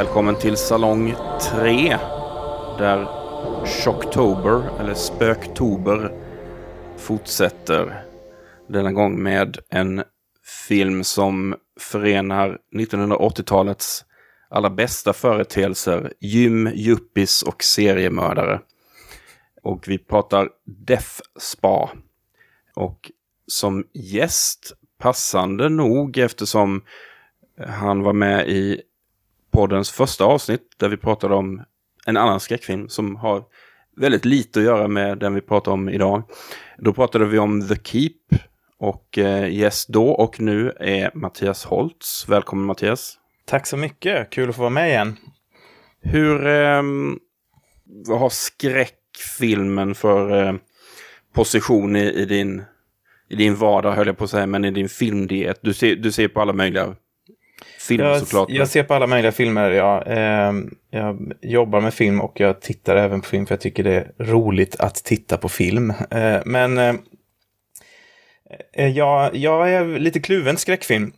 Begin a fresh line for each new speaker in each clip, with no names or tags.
Välkommen till Salong 3 där Shocktober, eller Spöktober, fortsätter. Denna gång med en film som förenar 1980-talets allra bästa företeelser, gym, juppis och seriemördare. Och vi pratar Death Spa. Och som gäst, passande nog eftersom han var med i poddens första avsnitt där vi pratade om en annan skräckfilm som har väldigt lite att göra med den vi pratar om idag. Då pratade vi om The Keep och eh, gäst då och nu är Mattias Holtz. Välkommen Mattias!
Tack så mycket, kul att få vara med igen.
Hur, eh, har skräckfilmen för eh, position i, i, din, i din vardag höll jag på att säga, men i din filmdiet? Du ser, du ser på alla möjliga filmer
jag,
såklart.
Jag ser på alla möjliga filmer, ja. Eh, jag jobbar med film och jag tittar även på film för jag tycker det är roligt att titta på film. Eh, men eh, eh jag, jag är lite kluven skräckfilm.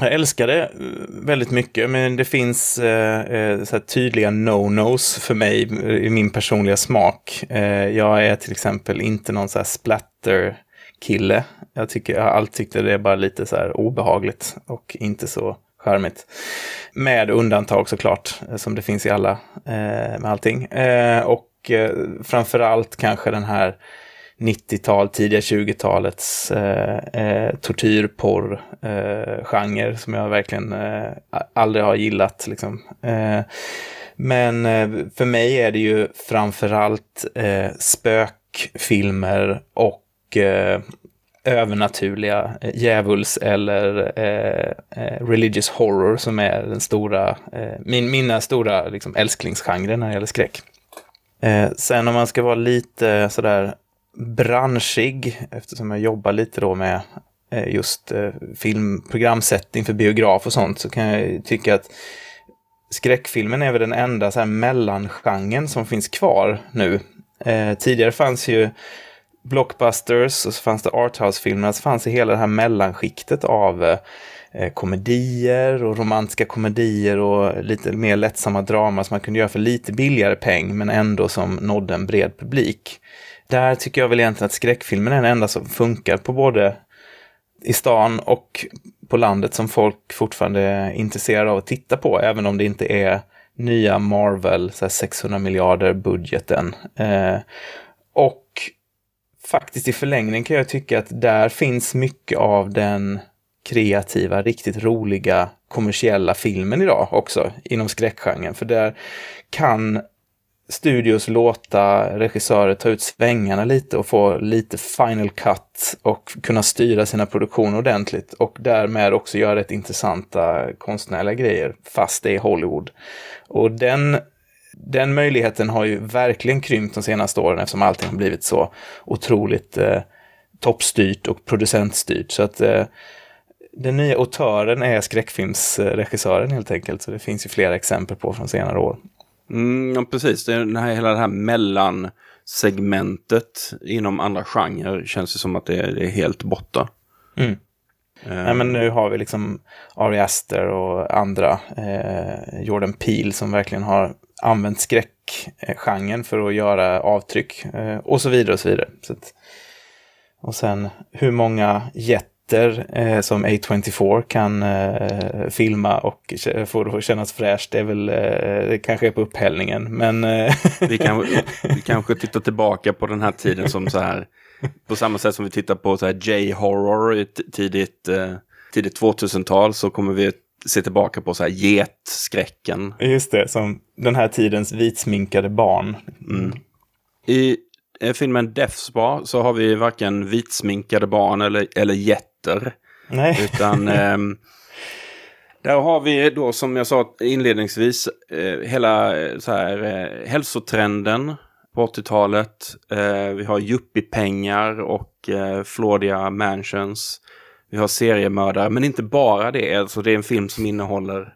Jag älskar det eh, väldigt mycket, men det finns eh, eh, tydliga no-nos för mig i min personliga smak. Eh, jag är till exempel inte någon så splatter-kille. Jag, tycker, jag har alltid tyckt att det är bara lite så obehagligt och inte så charmigt. Med undantag såklart, eh, som det finns i alla, eh, med allting. Eh, och eh, framförallt kanske den här 90-tal, tidiga 20-talets eh, eh, tortyrporr-genre eh, som jag verkligen eh, aldrig har gillat. Liksom. Eh, men eh, för mig är det ju framförallt eh, spökfilmer och eh, övernaturliga eh, djävuls eller eh, eh, religious horror som är den stora, eh, min, mina stora liksom, älsklingsgenre när det gäller skräck. Eh, sen om man ska vara lite sådär branschig, eftersom jag jobbar lite då med eh, just eh, filmprogramsättning för biograf och sånt, så kan jag tycka att skräckfilmen är väl den enda så här mellangenren som finns kvar nu. Eh, tidigare fanns ju blockbusters och så fanns det arthouse-filmer, så fanns det hela det här mellanskiktet av eh, komedier och romantiska komedier och lite mer lättsamma drama som man kunde göra för lite billigare peng men ändå som nådde en bred publik. Där tycker jag väl egentligen att skräckfilmen är den enda som funkar på både i stan och på landet som folk fortfarande är intresserade av att titta på, även om det inte är nya Marvel, så 600 miljarder budgeten. Eh, och faktiskt i förlängningen kan jag tycka att där finns mycket av den kreativa, riktigt roliga kommersiella filmen idag också inom skräckgenren. För där kan studios låta regissörer ta ut svängarna lite och få lite final cut och kunna styra sina produktioner ordentligt och därmed också göra rätt intressanta konstnärliga grejer fast det är Hollywood. Och den den möjligheten har ju verkligen krympt de senaste åren eftersom allting har blivit så otroligt eh, toppstyrt och producentstyrt. Så att eh, den nya autören är skräckfilmsregissören helt enkelt. Så det finns ju flera exempel på från senare år.
Mm, ja, precis, det är den här, hela det här mellansegmentet inom andra genrer känns det som att det är, det är helt borta.
Mm. Uh, Nej, men nu har vi liksom Ari Aster och andra, eh, Jordan Peele som verkligen har använt skräckgenren för att göra avtryck eh, och så vidare och så vidare. Så att, och sen hur många jätter eh, som A24 kan eh, filma och få det att kännas fräscht, det är väl eh, det kanske är på upphällningen. Men,
eh, vi, kan, vi kanske tittar tillbaka på den här tiden som så här, på samma sätt som vi tittar på så här J-horror tidigt, eh, tidigt 2000-tal så kommer vi se tillbaka på så här getskräcken.
Just det, som den här tidens vitsminkade barn. Mm.
I filmen Death Spa så har vi varken vitsminkade barn eller, eller getter.
Nej.
Utan eh, där har vi då som jag sa inledningsvis eh, hela eh, så här, eh, hälsotrenden på 80-talet. Eh, vi har yuppiepengar och eh, Florida Mansions. Vi har seriemördare, men inte bara det. Alltså det är en film som innehåller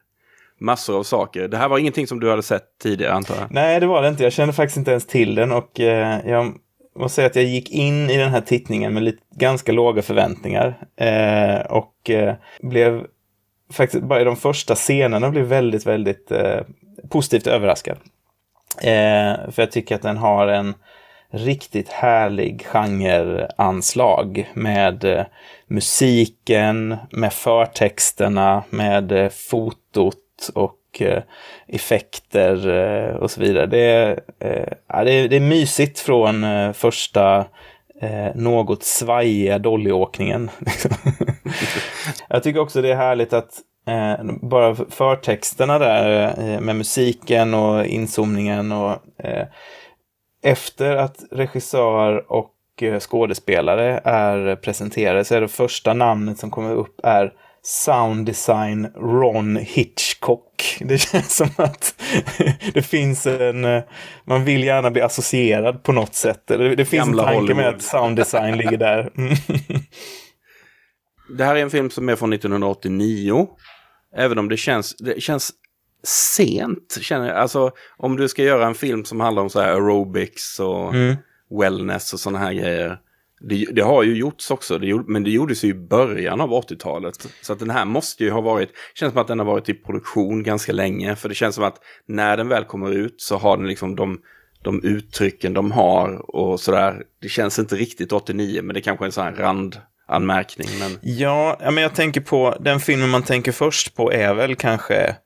massor av saker. Det här var ingenting som du hade sett tidigare antar jag?
Nej, det var det inte. Jag kände faktiskt inte ens till den och eh, jag måste säga att jag gick in i den här tittningen med lite, ganska låga förväntningar. Eh, och eh, blev faktiskt bara i de första scenerna blev väldigt, väldigt eh, positivt överraskad. Eh, för jag tycker att den har en riktigt härlig genreanslag med eh, musiken, med förtexterna, med eh, fotot och eh, effekter eh, och så vidare. Det är, det är, det är mysigt från första något svajiga dollyåkningen. Jag tycker också det är härligt att Eh, bara förtexterna där eh, med musiken och inzoomningen och eh, efter att regissör och skådespelare är presenterade så är det första namnet som kommer upp är Sound Design Ron Hitchcock. Det känns som att det finns en... Eh, man vill gärna bli associerad på något sätt. Det, det finns Gamla en tanke Hollywood. med att sound design ligger där.
det här är en film som är från 1989. Även om det känns, det känns sent. Känner jag. Alltså om du ska göra en film som handlar om så här aerobics och mm. Wellness och sådana här grejer. Det, det, har ju gjorts också, det gjorde, men det gjordes ju i början av 80-talet. Så att den här måste ju ha varit, känns som att den har varit i produktion ganska länge. För det känns som att när den väl kommer ut så har den liksom de, de uttrycken de har och sådär. Det känns inte riktigt 89, men det kanske är en sån här rand anmärkning. Men...
Ja, men jag tänker på, den filmen man tänker först på är väl kanske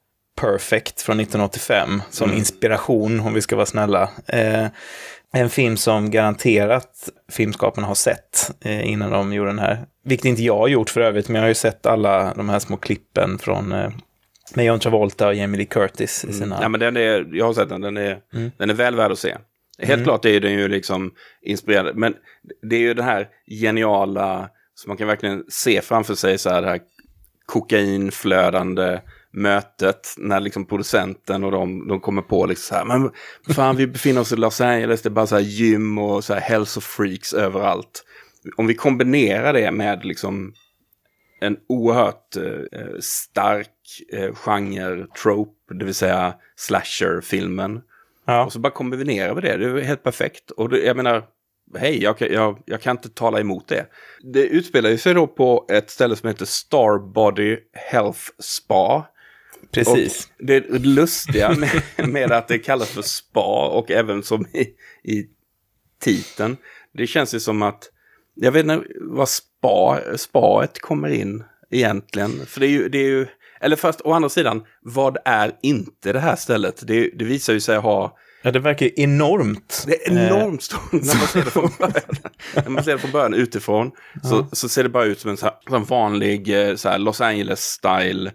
Perfect från 1985 som mm. inspiration, om vi ska vara snälla. Eh, en film som garanterat filmskaparna har sett eh, innan de gjorde den här. Vilket inte jag har gjort för övrigt, men jag har ju sett alla de här små klippen från eh, med John Travolta och Jamie Lee Curtis i mm. sina...
Mm. Ja, men den är, jag har sett den, den är, mm. den är väl värd att se. Helt mm. klart är den ju liksom inspirerad, men det är ju den här geniala, som man kan verkligen se framför sig så här, det här kokainflödande mötet när liksom producenten och de, de kommer på liksom så här, men fan vi befinner oss i Los Angeles, det är bara så här gym och så här hälsofreaks överallt. Om vi kombinerar det med liksom en oerhört eh, stark eh, genre, trope, det vill säga slasher-filmen. Ja. Och så bara kombinerar vi det, det är helt perfekt. Och det, jag menar, hej, jag, jag, jag kan inte tala emot det. Det utspelar sig då på ett ställe som heter Starbody Health Spa.
Precis.
Och det lustiga med, med, att det kallas för spa och även som i, i titeln. Det känns ju som att, jag vet inte vad spa, spaet kommer in egentligen. För det är ju, det är ju eller först å andra sidan, vad är inte det här stället? Det, det visar ju sig ha
Ja, det verkar enormt.
Det är enormt stort när man ser det från början. när man ser det från början utifrån ja. så, så ser det bara ut som en, så här, vanlig eh, så här, Los Angeles-style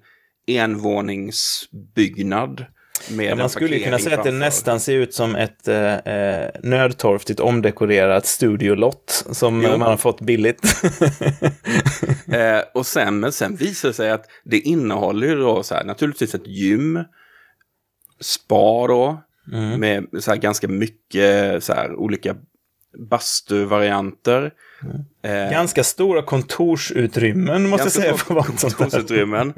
envåningsbyggnad.
Ja, man skulle kunna säga att det nästan ser ut som ett eh, eh nödtorftigt omdekorerat studiolott som jo. man har fått billigt.
eh, och sen, men sen visar det sig att det innehåller ju då så här, naturligtvis ett gym, spa då, mm. med så här ganska mycket så här olika bastuvarianter.
Mm. Eh, ganska stora kontorsutrymmen måste jag säga.
Kontorsutrymmen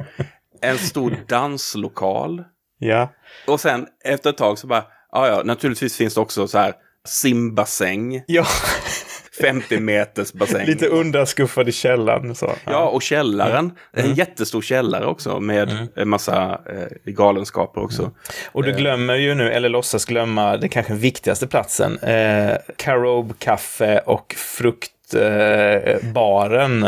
en stor danslokal.
Ja.
Och sen efter ett tag så bara, ja ja, naturligtvis finns det också så här simbassäng.
Ja.
50 meters bassäng.
Lite undanskuffad i källaren. Så.
Ja. och källaren. Mm. En jättestor källare också med mm. en massa eh, galenskaper också. Mm.
Och du eh. glömmer ju nu, eller låtsas glömma, det kanske viktigaste platsen. Eh, Carob kaffe och frukt baren.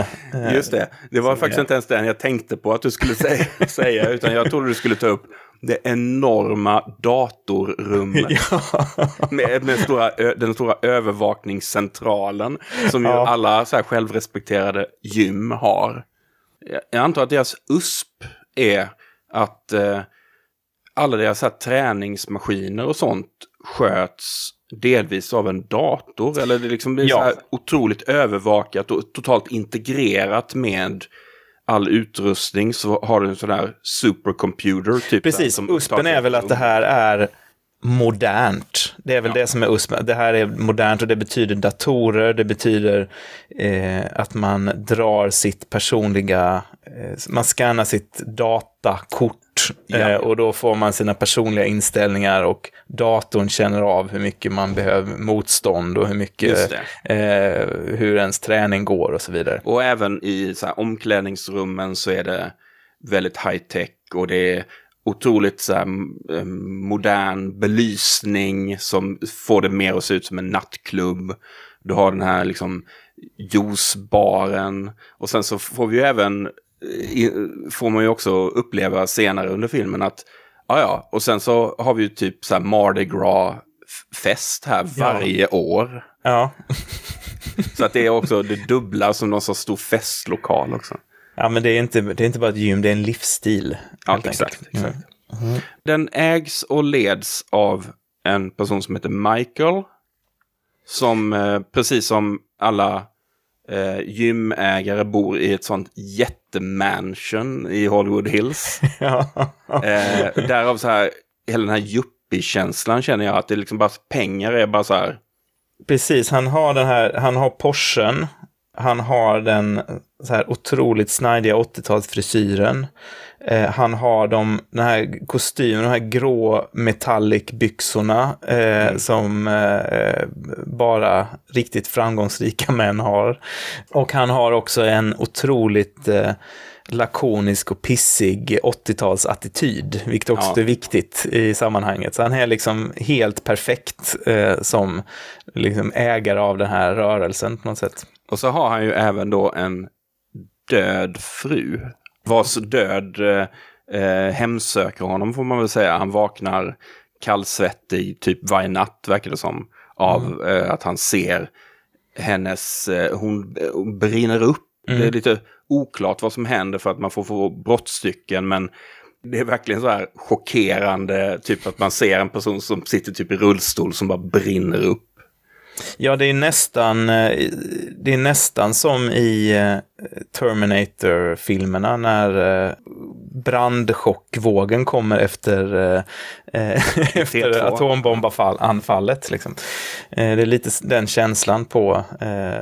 Just det, det var faktiskt inte ens den jag tänkte på att du skulle säga, säga utan jag trodde du skulle ta upp det enorma datorrummet. Ja. med, med stora, den stora övervakningscentralen som ju ja. alla så här självrespekterade gym har. Jag antar att deras USP är att eh, alla deras här träningsmaskiner och sånt sköts delvis av en dator. Eller det liksom blir ja. så här otroligt övervakat och totalt integrerat med all utrustning så har du en sån här supercomputer. Typ
Precis, USPen är väl att det här är modernt. Det är väl ja. det som är USP. Det här är modernt och det betyder datorer, det betyder eh, att man drar sitt personliga, eh, man skannar sitt datakort Ja. Eh, och då får man sina personliga inställningar och datorn känner av hur mycket man behöver motstånd och hur mycket, eh, hur ens träning går och så vidare.
Och även i så här, omklädningsrummen så är det väldigt high tech och det är otroligt så här, eh, modern belysning som får det mer att se ut som en nattklubb. Du har den här liksom juicebaren och sen så får vi ju även får man ju också uppleva senare under filmen att ja ja och sen så har vi ju typ så här Mardi Gras fest här varje ja. år.
Ja.
så att det är också det dubbla som någon sorts stor festlokal också.
Ja, men det är inte, det är inte bara ett gym, det är en livsstil.
Ja, exakt. exakt. Mm. Den ägs och leds av en person som heter Michael. Som eh, precis som alla eh, gymägare bor i ett sånt jättemansion i Hollywood Hills. eh, därav så här, hela den här yuppie-känslan känner jag att det liksom bara pengar är bara så här.
Precis, han har den här, han har Porschen han har den så här otroligt snajdiga 80-talsfrisyren. Eh, han har de, den här kostymen, de här grå metallic byxorna eh, mm. som eh, bara riktigt framgångsrika män har. Och han har också en otroligt eh, lakonisk och pissig 80-talsattityd, vilket också ja. är viktigt i sammanhanget. Så han är liksom helt perfekt eh, som liksom ägare av den här rörelsen på något sätt.
Och så har han ju även då en död fru. Vars död eh, eh, hemsöker honom får man väl säga. Han vaknar kallsvettig typ varje natt verkar det som. Av mm. eh, att han ser hennes, eh, hon, hon brinner upp. Mm. Det är lite oklart vad som händer för att man får få brottstycken men det är verkligen så här chockerande, typ att man ser en person som sitter typ i rullstol som bara brinner upp.
Ja, det är nästan, eh, det är nästan som i eh, Terminator-filmerna när eh, brandchockvågen kommer efter, efter atombombanfallet. Liksom. Det är lite den känslan på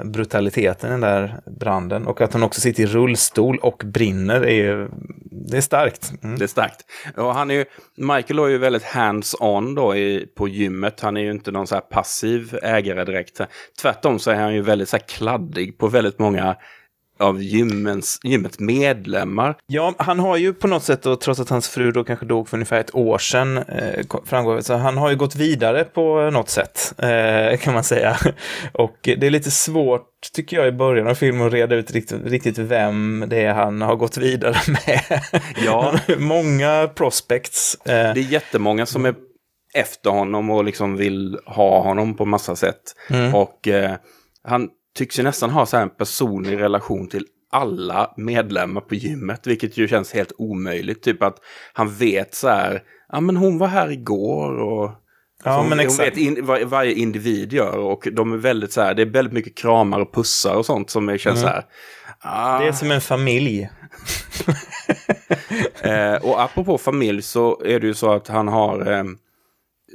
brutaliteten i den där branden. Och att han också sitter i rullstol och brinner är ju, det är starkt.
Mm. Det är starkt. Och han är ju, Michael är ju väldigt hands-on då i, på gymmet. Han är ju inte någon så här passiv ägare direkt. Tvärtom så är han ju väldigt så här kladdig på väldigt många av gymmens, gymmets medlemmar.
Ja, han har ju på något sätt, då, trots att hans fru då kanske dog för ungefär ett år sedan, eh, framgår så han har ju gått vidare på något sätt, eh, kan man säga. Och det är lite svårt, tycker jag, i början av filmen att reda ut riktigt, riktigt vem det är han har gått vidare med. Ja. Många prospects.
Eh. Det är jättemånga som är efter honom och liksom vill ha honom på massa sätt. Mm. Och eh, han tycks ju nästan ha så en personlig relation till alla medlemmar på gymmet, vilket ju känns helt omöjligt. Typ att han vet så här, ja men hon var här igår och Ja, hon, men exakt. Hon vet in, vad varje individ gör och de är väldigt så här, det är väldigt mycket kramar och pussar och sånt som känns mm. så här.
Ah. Det är som en familj.
eh, och apropå familj så är det ju så att han har eh,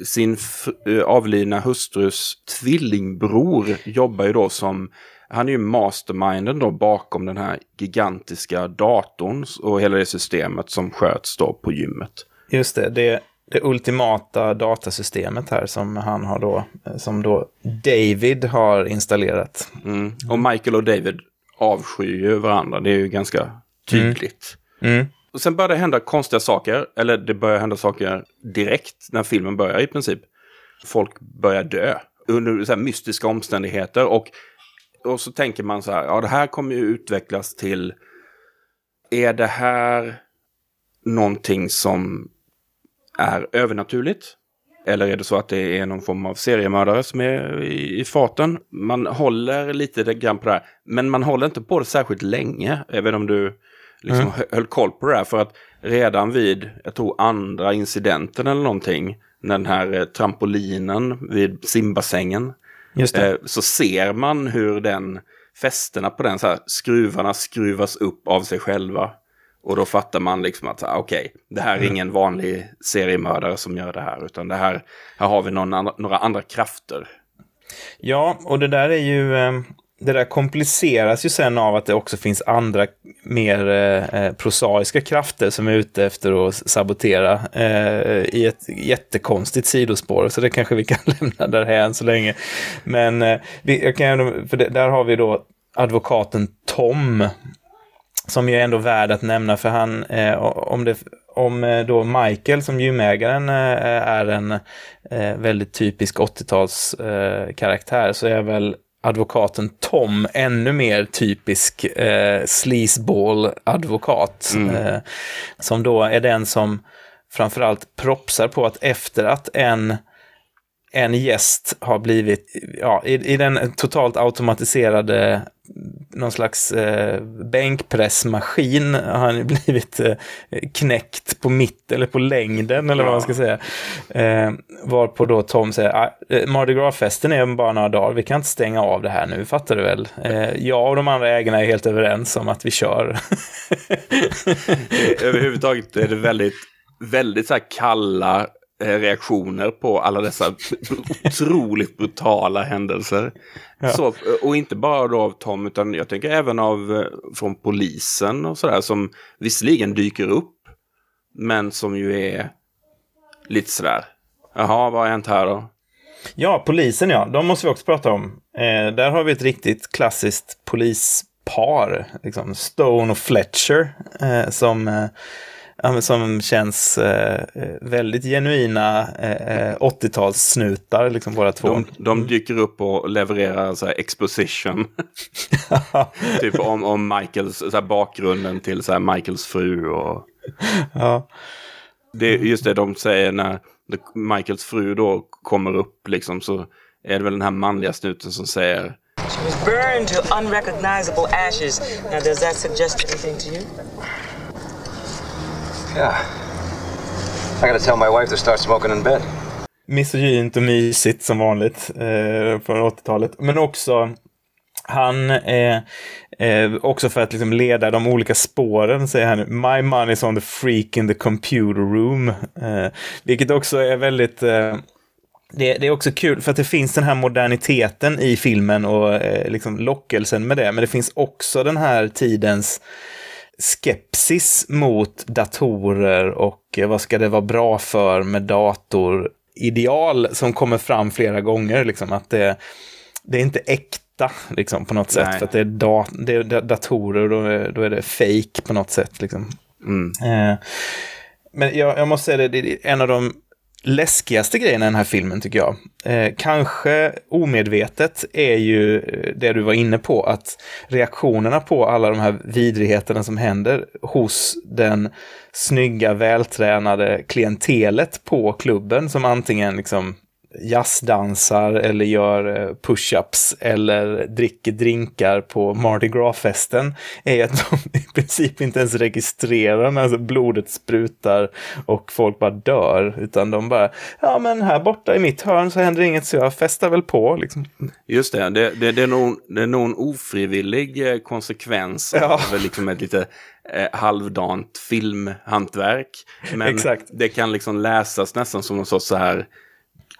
sin eh, avlidna hustrus tvillingbror jobbar ju då som, han är ju masterminden då bakom den här gigantiska datorn och hela det systemet som sköts då på gymmet.
Just det, det, det ultimata datasystemet här som han har då, eh, som då David har installerat.
Mm. Och Michael och David avskyr ju varandra, det är ju ganska tydligt. Mm. Mm. Och sen börjar det hända konstiga saker, eller det börjar hända saker direkt när filmen börjar i princip. Folk börjar dö under så mystiska omständigheter och, och så tänker man så här, ja det här kommer ju utvecklas till, är det här någonting som är övernaturligt? Eller är det så att det är någon form av seriemördare som är i, i farten? Man håller lite grann på det här, men man håller inte på det särskilt länge, även om du liksom mm. höll koll på det här. För att redan vid, jag tror andra incidenten eller någonting, när den här eh, trampolinen vid simbassängen, eh, så ser man hur den fästena på den, så här, skruvarna skruvas upp av sig själva. Och då fattar man liksom att okej, okay, det här är mm. ingen vanlig seriemördare som gör det här, utan det här, här har vi någon, några andra krafter.
Ja, och det där är ju, eh, det där kompliceras ju sen av att det också finns andra mer eh, eh prosaiska krafter som är ute efter att sabotera eh, i ett jättekonstigt sidospår. Så det kanske vi kan lämna därhän så länge. Men eh, vi, jag kan, för det, där har vi då advokaten Tom som ju är ändå värd att nämna för han, eh, om, det, om eh, då Michael som gymägaren eh, är en eh, väldigt typisk 80-talskaraktär eh, så är väl advokaten Tom ännu mer typisk eh, sleazeball-advokat. Mm. Eh, som då är den som framförallt propsar på att efter att en en gäst har blivit, ja, i, i den totalt automatiserade någon slags eh, bänkpressmaskin har han blivit eh, knäckt på mitt eller på längden eller vad man ska säga. Eh, varpå då Tom säger, ah, eh, Mardi Gras-festen är bara några dagar, vi kan inte stänga av det här nu, fattar du väl? Eh, jag och de andra ägarna är helt överens om att vi kör.
Överhuvudtaget är det väldigt, väldigt så här kalla reaktioner på alla dessa otroligt brutala händelser. Ja. Så, och inte bara då av Tom, utan jag tänker även av eh, från polisen och sådär som visserligen dyker upp, men som ju är lite sådär. Jaha, vad har hänt här då?
Ja, polisen ja, de måste vi också prata om. Eh, där har vi ett riktigt klassiskt polispar, liksom Stone och Fletcher, eh, som eh, som känns eh, väldigt genuina eh, 80-talssnutar, eh, liksom båda två.
De, de, dyker upp och levererar så här, exposition. typ om, om Michaels, så här, bakgrunden till så här, Michaels fru. Och... ja. Det är just det de säger när Michaels fru då kommer upp, liksom, så är det väl den här manliga snuten som säger
She was burned to unrecognizable ashes. Now does that suggest anything to you?
Yeah. I gotta tell my wife to start smoking in bed.
Misogynt och mysigt som vanligt eh, från 80-talet. Men också han, eh, eh, också för att liksom leda de olika spåren, säger han My money's on the freak in the computer room. Eh, vilket också är väldigt eh, det, det, är också kul för att det finns den här moderniteten i filmen och eh, liksom lockelsen med det. Men det finns också den här tidens skepsis mot datorer och eh, vad ska det vara bra för med datorideal som kommer fram flera gånger. Liksom, att det, det är inte äkta liksom, på något sätt. Nej. För att det är, da, det är datorer och då är, då är det fake på något sätt. Liksom. Mm. Eh, men jag, jag, måste säga det, det är en av de läskigaste grejen i den här filmen tycker jag, eh, kanske omedvetet, är ju eh, det du var inne på, att reaktionerna på alla de här vidrigheterna som händer hos den snygga, vältränade klientelet på klubben som antingen liksom jazzdansar eller gör eh, push-ups eller dricker drinkar på Mardi Gras-festen är att de i princip inte ens registrerar när alltså blodet sprutar och folk bara dör. Utan de bara, ja men här borta i mitt hörn så händer inget så jag festar väl på. Liksom.
Just det, det, det, det, är, nog, det är nog en ofrivillig eh, konsekvens ja. av liksom ett lite eh, halvdant filmhantverk. Men Exakt. det kan liksom läsas nästan som någon sorts så här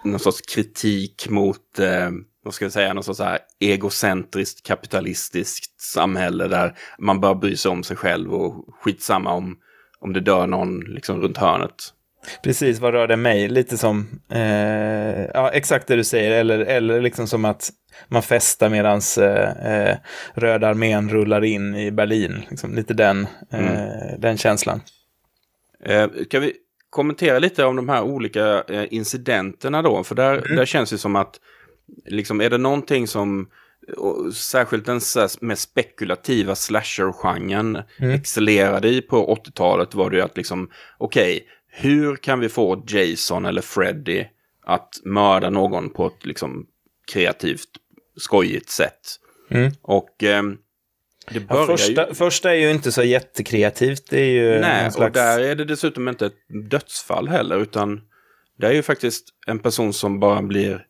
någon sorts kritik mot, eh, vad ska jag säga, någon sorts här egocentriskt kapitalistiskt samhälle där man bör bry sig om sig själv och skitsamma om, om det dör någon liksom runt hörnet.
Precis, vad rör det mig? Lite som, eh, ja exakt det du säger, eller, eller liksom som att man festar medan eh, eh, Röda armén rullar in i Berlin. Liksom, lite den, mm. eh, den känslan.
Eh, kan vi kommentera lite om de här olika eh, incidenterna då. För där, mm. där känns det som att, liksom, är det någonting som, särskilt den mest spekulativa slasher-genren mm. excellerade i på 80-talet var det ju att liksom, okej, okay, hur kan vi få Jason eller Freddy att mörda någon på ett liksom kreativt, skojigt sätt? Mm. Och eh,
Ja, första, ju... första är ju inte så jättekreativt. Det är ju
Nej, slags... och där är det dessutom inte ett dödsfall heller, utan det är ju faktiskt en person som bara blir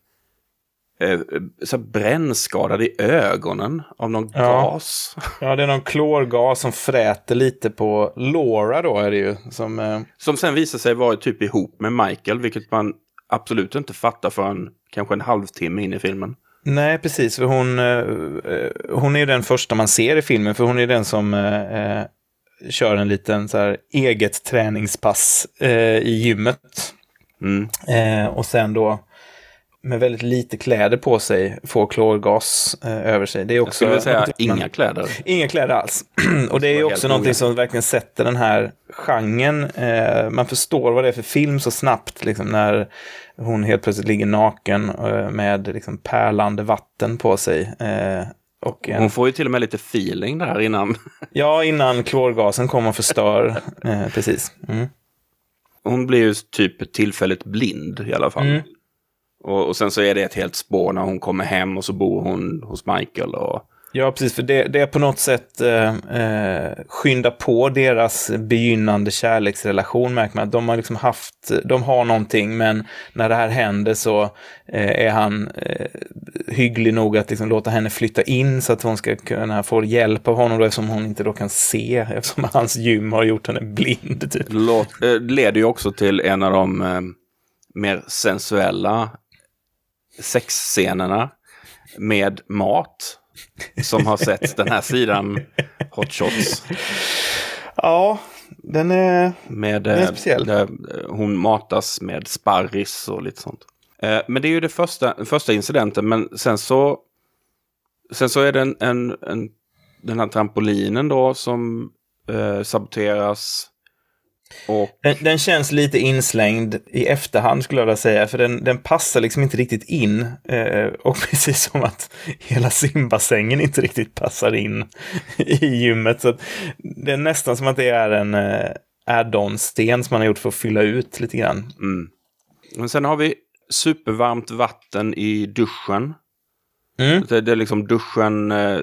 eh, så brännskadad i ögonen av någon ja. gas.
Ja, det är någon klorgas som fräter lite på Laura då är det ju. Som, eh...
som sen visar sig vara typ ihop med Michael, vilket man absolut inte fattar förrän kanske en halvtimme in i filmen.
Nej, precis. För hon, eh, hon är den första man ser i filmen, för hon är den som eh, kör en liten så här, eget träningspass eh, i gymmet. Mm. Eh, och sen då med väldigt lite kläder på sig får klorgas eh, över sig. Det är
Jag
också
skulle vilja säga
man-
inga kläder.
Inga kläder alls. och det är också någonting som verkligen sätter den här genren. Eh, man förstår vad det är för film så snabbt, liksom, när hon helt plötsligt ligger naken eh, med liksom, pärlande vatten på sig. Eh, och en,
Hon får ju till och med lite feeling där innan.
Ja, innan klorgasen kommer och förstör. eh, precis. Mm.
Hon blir ju typ tillfälligt blind i alla fall.
Mm.
Och, och sen så är det ett helt spår när hon kommer hem och så bor hon hos Michael. Och,
Ja, precis. För det, det är på något sätt eh, eh, skynda på deras begynnande kärleksrelation. Märker man de har liksom haft, de har någonting, men när det här händer så eh, är han eh, hygglig nog att liksom låta henne flytta in så att hon ska kunna få hjälp av honom då, eftersom hon inte då kan se, eftersom hans gym har gjort henne blind. Typ.
låt, eh, leder ju också till en av de eh, mer sensuella sexscenerna med mat. Som har sett den här sidan Hot Shots.
Ja, den är...
Med,
är
eh,
speciell.
Där eh, hon matas med sparris och lite sånt. Eh, Men det är ju det första, första incidenten, men sen så, sen så är det en, en, en, den här trampolinen då som eh, saboteras. Och
Den, den känns lite inslängd i efterhand skulle jag vilja säga, för den, den passar liksom inte riktigt in. Eh, och precis som att hela simbassängen inte riktigt passar in i gymmet. Så det är nästan som att det är en eh, add-on-sten som man har gjort för att fylla ut lite grann.
Men sen har vi supervarmt vatten i duschen.
Mm.
Det, det är liksom duschen eh,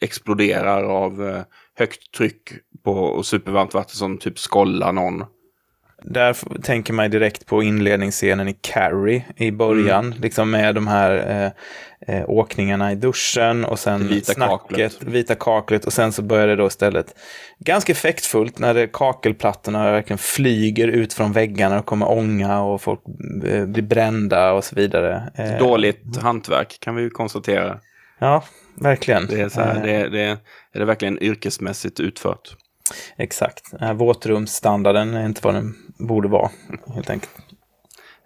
exploderar av eh, högt tryck på och supervarmt vatten som typ skollar någon.
Där tänker man direkt på inledningsscenen i Carrie i början,
Mm.
liksom med de här eh, eh, åkningarna i duschen och sen
Det vita
snacket,
kaklet.
vita kaklet och sen så börjar det då istället ganska effektfullt när det kakelplattorna verkligen flyger ut från väggarna och kommer ånga och folk eh, blir brända och så vidare. Eh,
Dåligt hantverk kan vi ju konstatera.
Ja, verkligen.
Det är, så här,
Eh,
det, det, är det verkligen yrkesmässigt utfört.
Exakt. Här våtrumsstandarden är inte vad den borde vara, helt enkelt.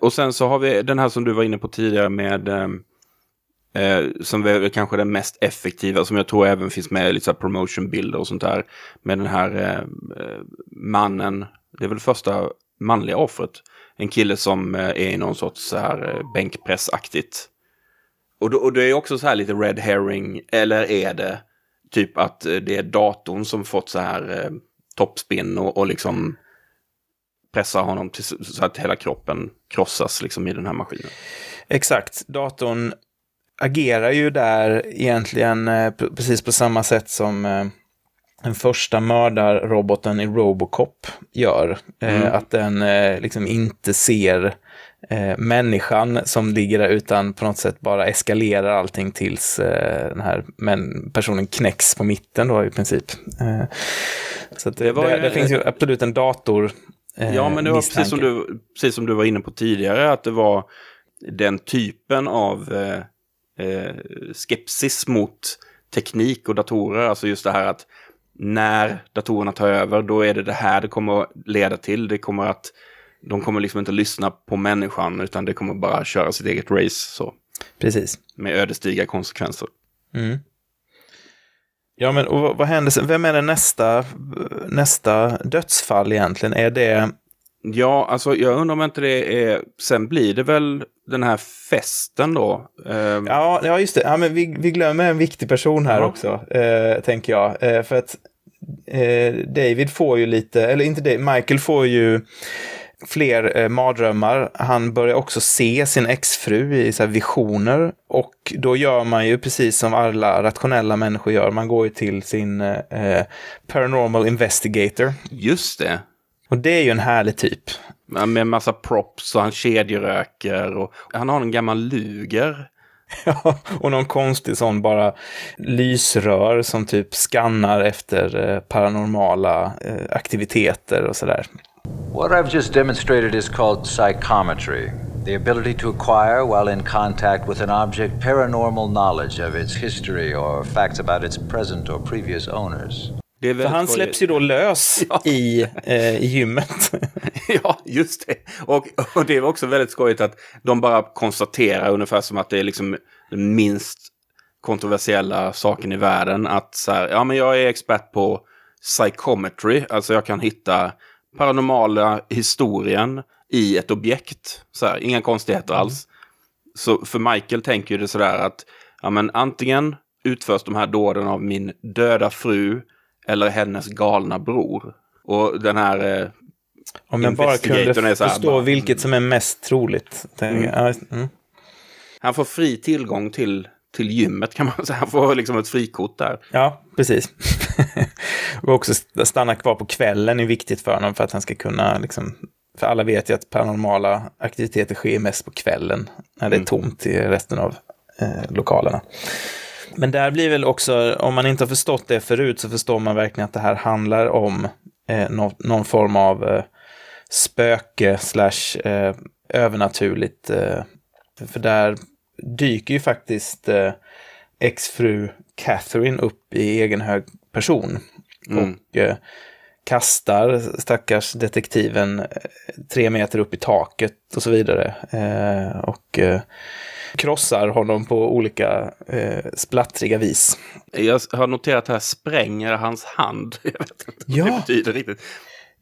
Och sen så har vi den här som du var inne på tidigare med eh, eh, som är kanske den mest effektiva, som jag tror även finns med i lite promotionbilder och sånt där. Med den här eh, eh, mannen, det är väl första manliga offret. En kille som eh, är i någon sorts så här eh, bänkpressaktigt. Och, då, och det är också så här lite red herring, eller är det typ att eh, det är datorn som fått så här eh, toppspinn och, och liksom pressar honom till, så att hela kroppen krossas liksom i den här maskinen.
Exakt. Datorn agerar ju där egentligen eh, precis på samma sätt som eh, den första mördarroboten i Robocop gör. Eh, Att den eh, liksom inte ser eh, människan som ligger där utan på något sätt bara eskalerar allting tills eh, den här men personen knäcks på mitten då i princip. Eh, så det,
Det ju-
det finns ju absolut en dator eh,
Ja, men det var precis som, du, precis som du var inne på tidigare, att det var den typen av eh, skepsis mot teknik och datorer. Alltså just det här att när datorerna tar över, då är det det här det kommer att leda till. Det kommer att, de kommer liksom inte lyssna på människan, utan det kommer bara köra sitt eget race så,
Precis.
med ödesdigra konsekvenser.
Ja, men och vad, vad händer sen? Vem är det nästa, nästa dödsfall egentligen? Är det...
Ja, alltså jag undrar om inte det är... Sen blir det väl den här festen då. Ehm,
Ja, ja just det. Ja, men vi, vi glömmer en viktig person här
Ja.
också, eh, tänker jag. Eh, för att eh, David får ju lite, eller inte David, Michael får ju fler eh, mardrömmar. Han börjar också se sin exfru i så här, visioner. Och då gör man ju precis som alla rationella människor gör. Man går ju till sin eh, paranormal investigator.
Just det.
Och det är ju en härlig typ.
Med massa props och han kedjeröker och han har en gammal luger.
Ja, och någon konstig sån bara lysrör som typ skannar efter eh, paranormala eh, aktiviteter och sådär.
What I've just demonstrated is called psychometry the ability to acquire, while in contact with an object, paranormal knowledge of its history or facts about its present or previous owners.
För han släpps ju då lös i, eh, i gymmet.
ja, just det. Och, och det var också väldigt skojigt att de bara konstaterar ungefär som att det är liksom den minst kontroversiella saken i världen. Att så här, ja men jag är expert på psychometry, alltså jag kan hitta paranormala historien i ett objekt. Så här, inga konstigheter alls. Så för Michael tänker ju det sådär att ja, men antingen utförs de här dåden av min döda fru eller hennes galna bror. Och den här... Eh,
Om jag bara kunde
här,
förstå
bara,
vilket som är mest troligt. Ja, mm.
Han får fri tillgång till, till gymmet kan man säga. Han får liksom ett frikort där.
Ja, precis. och också stanna kvar på kvällen är viktigt för honom för att han ska kunna, liksom, för alla vet ju att paranormala aktiviteter sker mest på kvällen när det är tomt i resten av eh, lokalerna. Men där blir väl också, om man inte har förstått det förut så förstår man verkligen att det här handlar om eh, nå någon form av eh, spöke slash eh, övernaturligt. Eh, för där dyker ju faktiskt eh, exfru Catherine upp i egen hög person.
Mm.
Och eh, kastar stackars detektiven eh, tre meter upp i taket och så vidare. Eh, och eh, krossar honom på olika eh, splattriga vis.
Jag har noterat här, spränger hans hand. Jag vet inte vad
Ja.
det betyder riktigt.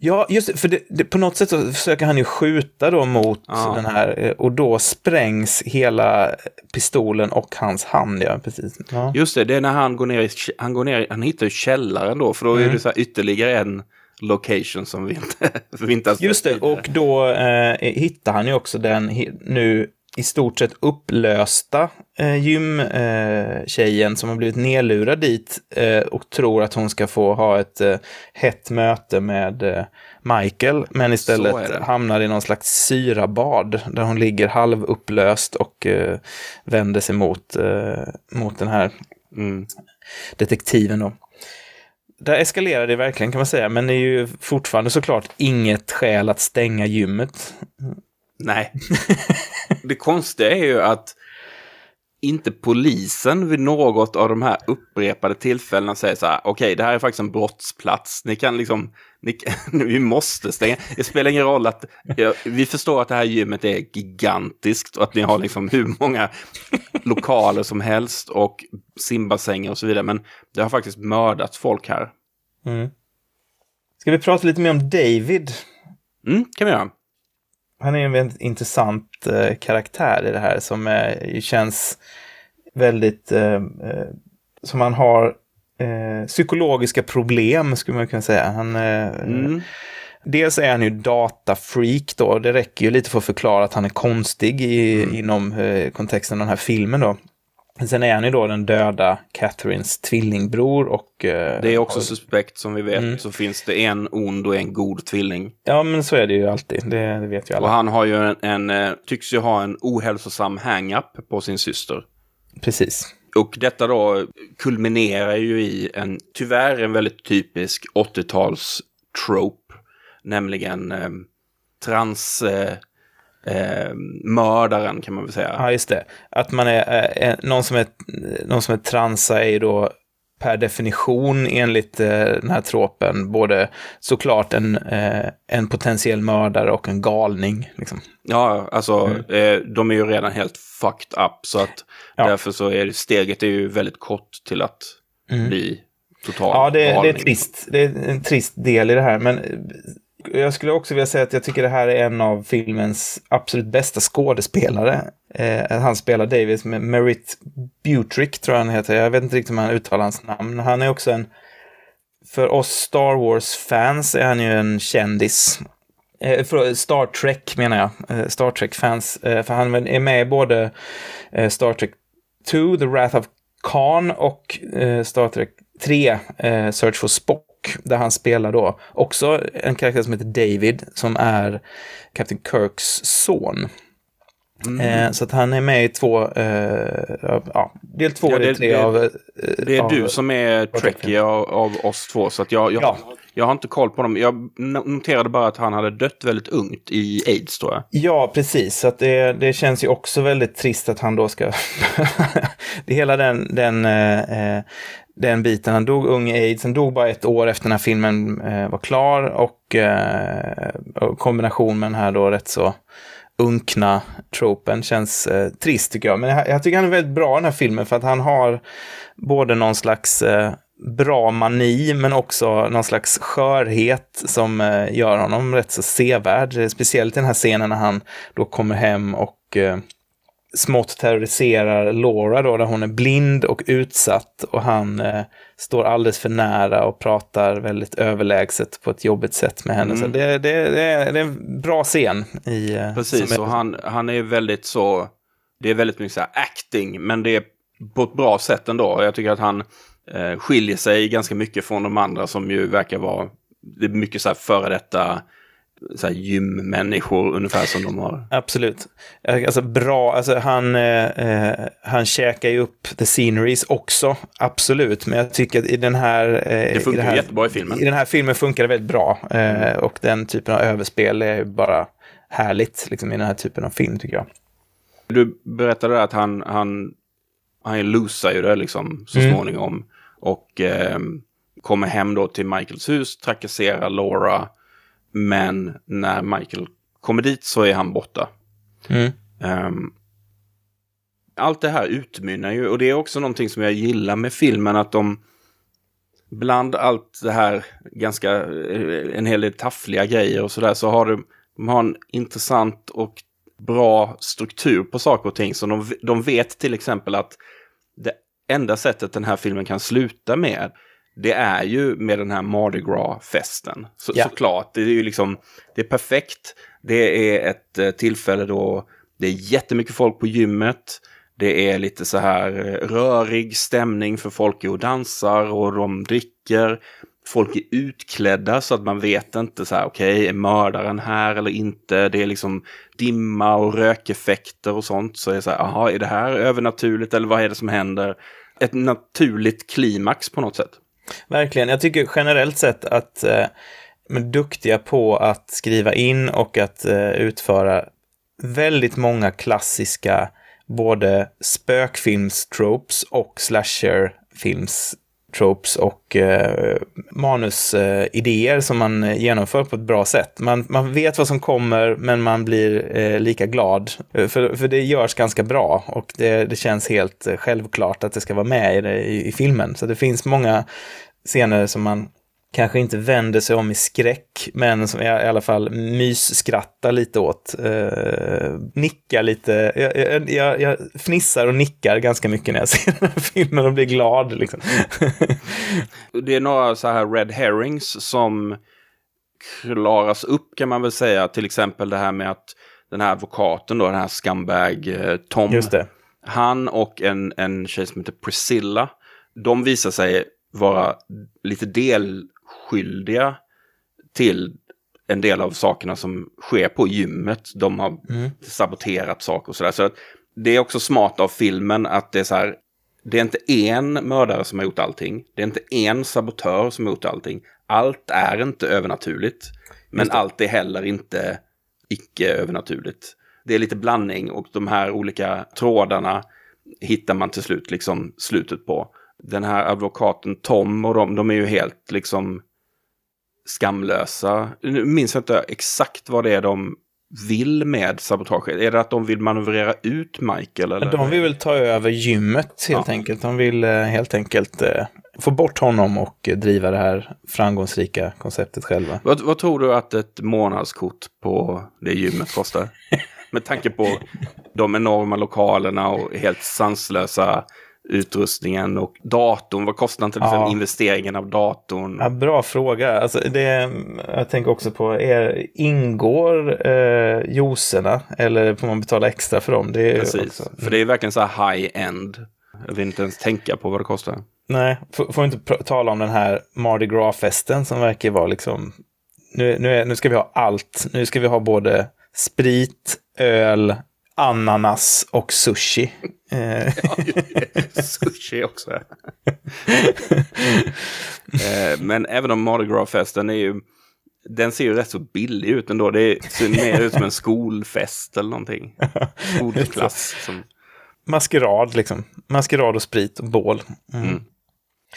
Ja, just det, för det, det, på något sätt så försöker han ju skjuta då mot
Ja.
den här eh, och då sprängs hela pistolen och hans hand, ja, precis. Ja.
Just det, det är när han går ner i, han går ner han hittar ju källaren då, för då
Mm.
är det så här ytterligare en location som vi inte, som vi inte
Just det, och då eh, hittar han ju också den nu i stort sett upplösta eh, gymtjejen som har blivit nedlurad dit eh, och tror att hon ska få ha ett eh, hett möte med eh, Michael, men istället hamnar i någon slags syrabad där hon ligger halvupplöst och eh, vänder sig mot, eh, mot den här
Mm.
detektiven då. Där eskalerar det verkligen kan man säga, men det är ju fortfarande såklart inget skäl att stänga gymmet.
Nej. det konstiga är ju att inte polisen vid något av de här upprepade tillfällena säger så här, okej, det här är faktiskt en brottsplats. Ni kan liksom, ni, vi måste stänga. Det spelar ingen roll att, ja, vi förstår att det här gymmet är gigantiskt och att ni har liksom hur många lokaler som helst och simbassänger och så vidare. Men det har faktiskt mördats folk här.
Ska vi prata lite mer om David?
Mm, kan vi göra.
Han är en väldigt intressant eh, karaktär i det här som eh, känns väldigt... Eh, eh, som han har eh, psykologiska problem, skulle man kunna säga. Han,
Mm.
Dels är han ju datafreak då. Det räcker ju lite för att förklara att han är konstig i, inom eh, kontexten av den här filmen då. Sen är han ju då den döda Catherines tvillingbror och... eh,
Det är också suspekt som vi vet.
Mm.
Så finns det en ond och en god tvilling.
Ja, men så är det ju alltid. Det, det vet ju alla.
Och han har ju en, en, eh, tycks ju ha en ohälsosam hang-up på sin syster.
Precis.
Och detta då kulminerar ju i en, tyvärr en väldigt typisk 80-tals trope. Nämligen eh, trans... Eh, eh, mördaren kan man väl säga.
Ja, just det. Att man är, eh, någon, som är någon som är transa är ju då per definition enligt eh, den här tropen både såklart en, eh, en potentiell mördare och en galning. Liksom.
Ja, alltså eh, de är ju redan helt fucked up. Så att
Mm. Ja.
därför så är det, steget är ju väldigt kort till att bli total
Mm. Ja, det, det är
galning.
trist. Det är en trist del i det här. Men jag skulle också vilja säga att jag tycker det här är en av filmens absolut bästa skådespelare. Eh, han spelar Davis med Merit Butrick, tror jag han heter. Jag vet inte riktigt om han uttalar hans namn. Han är också en... För oss Star Wars-fans är han ju en kändis. Eh, för Star Trek menar jag. Eh, Star Trek-fans. Eh, för han är med i både eh, Star Trek 2, The Wrath of Khan och eh, Star Trek 3, eh, Search for Spock. Där han spelar då också en karaktär som heter David, som är Captain Kirks son. Eh, så att han är med i två, eh, ja, del två
Ja, det-
tre
det-
av... eh,
Det är
av-
du som är trekkie av, av oss två, så att jag, jag,
Ja.
jag har inte koll på dem. Jag noterade bara att han hade dött väldigt ungt i aids, tror jag.
Ja, precis. Så att det, det känns ju också väldigt trist att han då ska... det hela den, den, eh, eh, den biten. Han dog ung i aids. Han dog bara ett år efter den här filmen eh, var klar. Och, eh, och kombination med den här då rätt så unkna tropen känns eh, trist tycker jag. Men jag, jag tycker han är väldigt bra i den här filmen för att han har både någon slags eh, bra mani men också någon slags skörhet som eh, gör honom rätt så sevärd. Speciellt i den här scenen när han då kommer hem och eh, smått terroriserar Laura då, där hon är blind och utsatt och han eh, står alldeles för nära och pratar väldigt överlägset på ett jobbigt sätt med henne. Så det, det, det, är, det är en bra scen. I, eh,
Precis,
är-
och han, han är väldigt så... Det är väldigt mycket så acting, men det är på ett bra sätt ändå. Jag tycker att han eh, skiljer sig ganska mycket från de andra som ju verkar vara... Det är mycket så här före detta så här gymmänniskor ungefär som de har.
Absolut. Eh, Alltså bra, alltså han, eh, eh, han käkar ju upp the sceneries också, absolut. Men jag tycker att i den här... Eh,
Det funkar
i den här,
jättebra i filmen.
I den här filmen funkar det väldigt bra. Eh,
Mm.
Och den typen av överspel är ju bara härligt liksom, i den här typen av film tycker jag.
Du berättade att han, han, han losar ju det liksom så
Mm.
småningom. Och eh, kommer hem då till Michaels hus, trakasserar Laura. Men när Michael kommer dit så är han borta.
Mm.
Ehm, allt det här utmynnar ju, och det är också någonting som jag gillar med filmen, att de bland allt det här ganska, eh, en hel del taffliga grejer och sådär, så har de, de har en intressant och bra struktur på saker och ting. Så de, de vet till exempel att det enda sättet den här filmen kan sluta med, det är ju med den här Mardi Gras-festen. Så,
Ja.
Såklart, det är ju liksom, det är perfekt. Det är ett eh, tillfälle då det är jättemycket folk på gymmet. Det är lite så här eh, rörig stämning för folk är och dansar och de dricker. Folk är utklädda så att man vet inte så här, okej, är mördaren här eller inte? Det är liksom dimma och rökeffekter och sånt. Så är det så här, aha, är det här övernaturligt eller vad är det som händer? Ett naturligt klimax på något sätt.
Verkligen. Jag tycker generellt sett att eh, de är duktiga på att skriva in och att eh, utföra väldigt många klassiska både spökfilmstropes och tropes och eh, manusidéer eh, som man eh, genomför på ett bra sätt. Man, man vet vad som kommer men man blir eh, lika glad. Eh, för, för det görs ganska bra och det, det känns helt självklart att det ska vara med i, i, i filmen. Så det finns många scener som man kanske inte vänder sig om i skräck, men som jag i alla fall mysskrattar lite åt. Eh, nickar lite. Jag, jag, jag, fnissar och nickar ganska mycket när jag ser den här filmen och blir glad. Liksom.
Det är några så här red herrings som klaras upp kan man väl säga. Till exempel det här med att den här advokaten då, den här scumbag eh, Tom. Han och en, en tjej som heter Priscilla. De visar sig vara lite delskyldiga till en del av sakerna som sker på gymmet. De har saboterat saker och sådär. Så det är också smart av filmen att det är så här. Det är inte en mördare som har gjort allting. Det är inte en sabotör som har gjort allting. Allt är inte övernaturligt. Men allt är heller inte icke-övernaturligt. Det är lite blandning och de här olika trådarna hittar man till slut liksom slutet på. Den här advokaten Tom och de, de är ju helt liksom skamlösa. Nu minns jag inte exakt vad det är de vill med sabotaget. Är det att de vill manövrera ut Michael? Eller?
De vill väl ta över gymmet helt
Ja.
enkelt. De vill eh, helt enkelt eh, få bort honom och eh, driva det här framgångsrika konceptet själva.
Vad, vad tror du att ett månadskort på det gymmet kostar? Med tanke på de enorma lokalerna och helt sanslösa utrustningen och datorn. Vad kostar inte liksom
Ja.
investeringen av datorn?
Ja, bra fråga. Alltså, det, jag tänker också på, är, ingår eh, juicerna eller får man betala extra för dem? Det
Precis,
Också,
för det är verkligen så här high-end. Jag vill inte ens tänka på vad det kostar.
Nej, får, får inte tala om den här Mardi Gras-festen som verkar vara liksom... Nu, nu, nu ska vi ha allt. Nu ska vi ha både sprit, öl, ananas och sushi. Eh,
Sushi också. Eh, Men även om Mardi Gras-festen är ju... Den ser ju rätt så billig ut ändå. Det ser mer ut som en skolfest eller någonting. Skolklass. Som,
maskerad liksom. Maskerad och sprit och bål. Mm.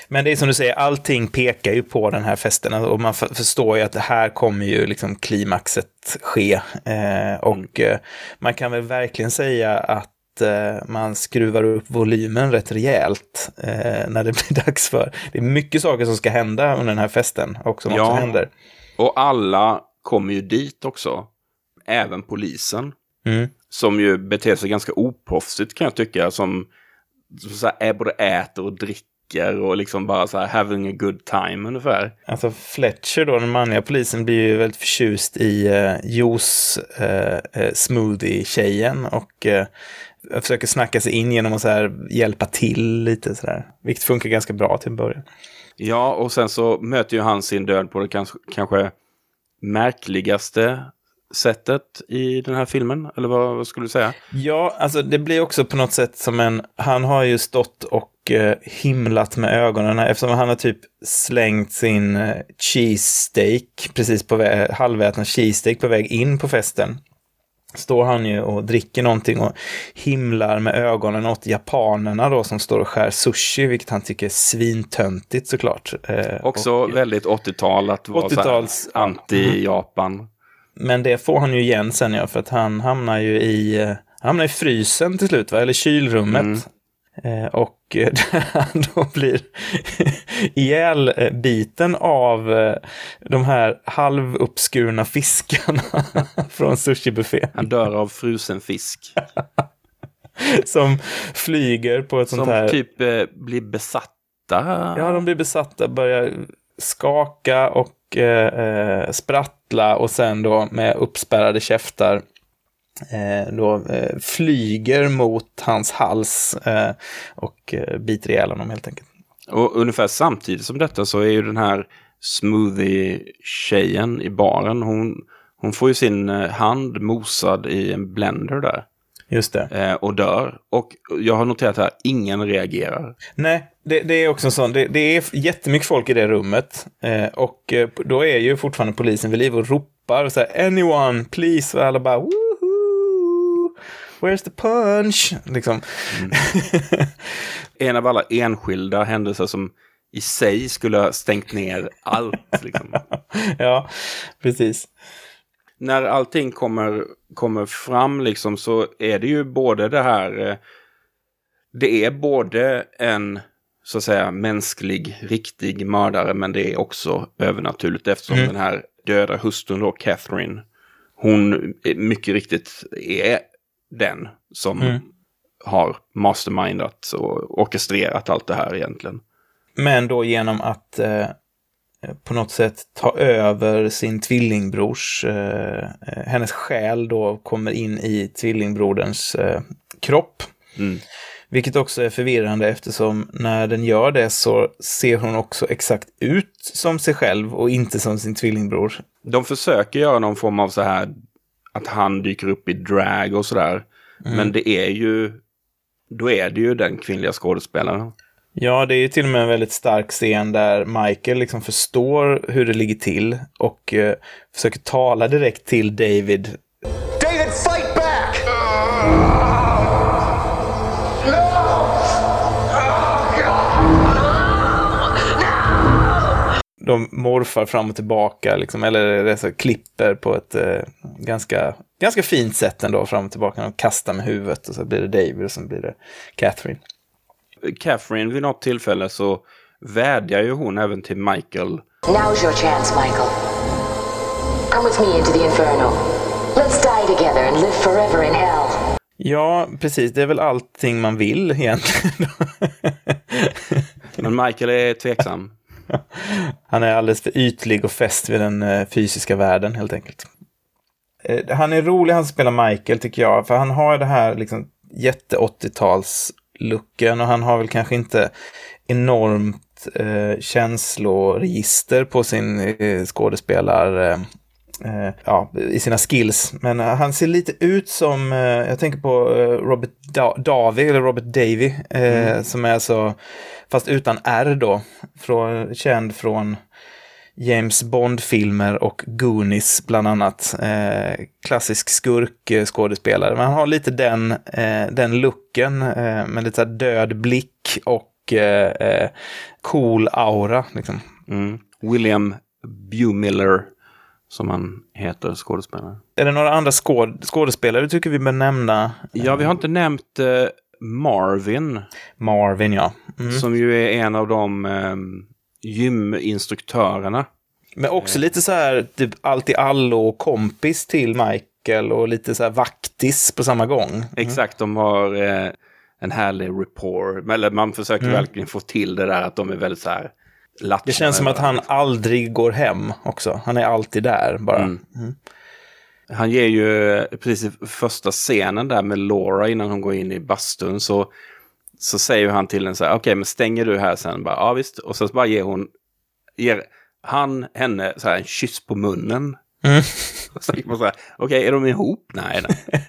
Men det är som du säger, allting pekar ju på den här festen och man förstår ju att det här kommer ju liksom klimaxet ske. Eh, och eh, man kan väl verkligen säga att eh, man skruvar upp volymen rätt rejält eh, när det blir dags för. Det är mycket saker som ska hända under den här festen och som
Ja.
också händer.
och alla kommer ju dit också. Även polisen.
Mm.
Som ju beter sig ganska oproffsigt kan jag tycka. Som, som så här, är både äter och dricker och liksom bara så här having a good time ungefär.
Alltså Fletcher då, den manliga polisen, blir ju väldigt förtjust i uh, juice eh, eh, smoothie-tjejen och eh, försöker snacka sig in genom att så här hjälpa till lite sådär. Vilket funkar ganska bra till en början.
Ja, och sen så möter ju han sin död på det kanske, kanske märkligaste sättet i den här filmen. Eller vad, vad skulle du säga?
Ja, alltså det blir också på något sätt som en... Han har ju stått och eh, himlat med ögonen eftersom han har typ slängt sin eh, cheesesteak, precis på halvätna cheesesteak på väg in på festen. Står han ju och dricker någonting och himlar med ögonen åt japanerna då som står och skär sushi, vilket han tycker är svintöntigt såklart. Eh,
Också
och-
väldigt 80-tal att vara så här
80-tals-
anti-Japan.
Men det får han ju igen sen ja, för att han hamnar ju i, eh, han hamnar i frysen till slut, va? eller kylrummet. Eh, och eh, där han då blir ihjälbiten av eh, de här halvuppskurna fiskarna från sushibuffé
Han dör av frusen fisk.
som flyger på ett sånt
Som
här...
typ eh, blir besatta.
Ja, de blir besatta, börjar skaka och eh, eh, sprattla och sen då med uppspärrade käftar eh, då eh, flyger mot hans hals eh, och eh, biter ihjäl honom helt enkelt.
Och ungefär samtidigt som detta så är ju den här smoothie-tjejen i baren, hon, hon får ju sin eh, hand mosad i en blender där.
Just det.
eh, och dör. Och jag har noterat här, ingen reagerar.
Nej, det, det är också en sån. Det, det är jättemycket folk i det rummet. Eh, och eh, då är ju fortfarande polisen vid liv och ropar och säger anyone, please. Och alla bara woho! Where's the punch? Liksom.
En av alla enskilda händelser som i sig skulle ha stängt ner allt. Liksom.
ja, precis.
När allting kommer, kommer fram liksom så är det ju både det här... eh, Det är både en så att säga mänsklig, riktig mördare men det är också övernaturligt eftersom den här döda hustrun då, Catherine, hon mycket riktigt är den som har mastermindat och orkestrerat allt det här egentligen.
Men då genom att eh, på något sätt ta över sin tvillingbrors, eh, eh, hennes själ då kommer in i tvillingbroderns eh, kropp.
Mm.
Vilket också är förvirrande eftersom när den gör det så ser hon också exakt ut som sig själv och inte som sin tvillingbror.
De försöker göra någon form av så här att han dyker upp i drag och sådär. Men det är ju, då är det ju den kvinnliga skådespelaren.
Ja, det är ju till och med en väldigt stark scen där Michael liksom förstår hur det ligger till och eh, försöker tala direkt till David.
David,
De morfar fram och tillbaka, liksom, eller det så klipper på ett eh, ganska, ganska fint sätt ändå fram och tillbaka. De kastar med huvudet och så blir det David och så blir det Catherine.
Catherine vid något tillfälle så vädjar ju hon även till Michael.
Now's your chance, Michael. Come with me into the inferno. Let's die together and live forever in hell.
Ja, precis. Det är väl allting man vill egentligen.
Men Michael är tveksam.
Han är alldeles för ytlig och fäst vid den eh, fysiska världen helt enkelt. Eh, han är rolig han spelar Michael tycker jag, för han har det här liksom jätte 80-tals-looken och han har väl kanske inte enormt eh, känsloregister på sin eh, skådespelar... Eh, eh, ja, i sina skills. Men han ser lite ut som, jag tänker på Robert da Davy, eller Robert Davy, eh, som är så, fast utan R då, från, känd från James Bond-filmer och Goonies bland annat. Eh, klassisk skurkskådespelare. Men han har lite den, eh, den looken eh, med lite död blick och eh, eh, cool aura. Liksom.
Mm. William Bewmiller, som han heter, skådespelare.
Är det några andra skåd skådespelare du tycker vi bör nämna?
Ja, vi har inte nämnt eh, Marvin,
Marvin, ja. Mm.
som ju är en av de eh, gyminstruktörerna.
Men också lite så här, typ allt i allo och kompis till Michael och lite så här vaktis på samma gång.
Exakt, de har eh, en härlig rapport. Eller man försöker verkligen få till det där att de är väldigt så här
Det känns som att han aldrig går hem också. Han är alltid där bara.
Mm. Han ger ju eh, precis i första scenen där med Laura innan hon går in i bastun så, så säger han till henne så här, okej men stänger du här sen? Bara, ja visst. Och sen så bara ger hon, ger han henne så här en kyss på munnen.
Mm.
Och så tänker man så här, okej är de ihop? Nej, nej.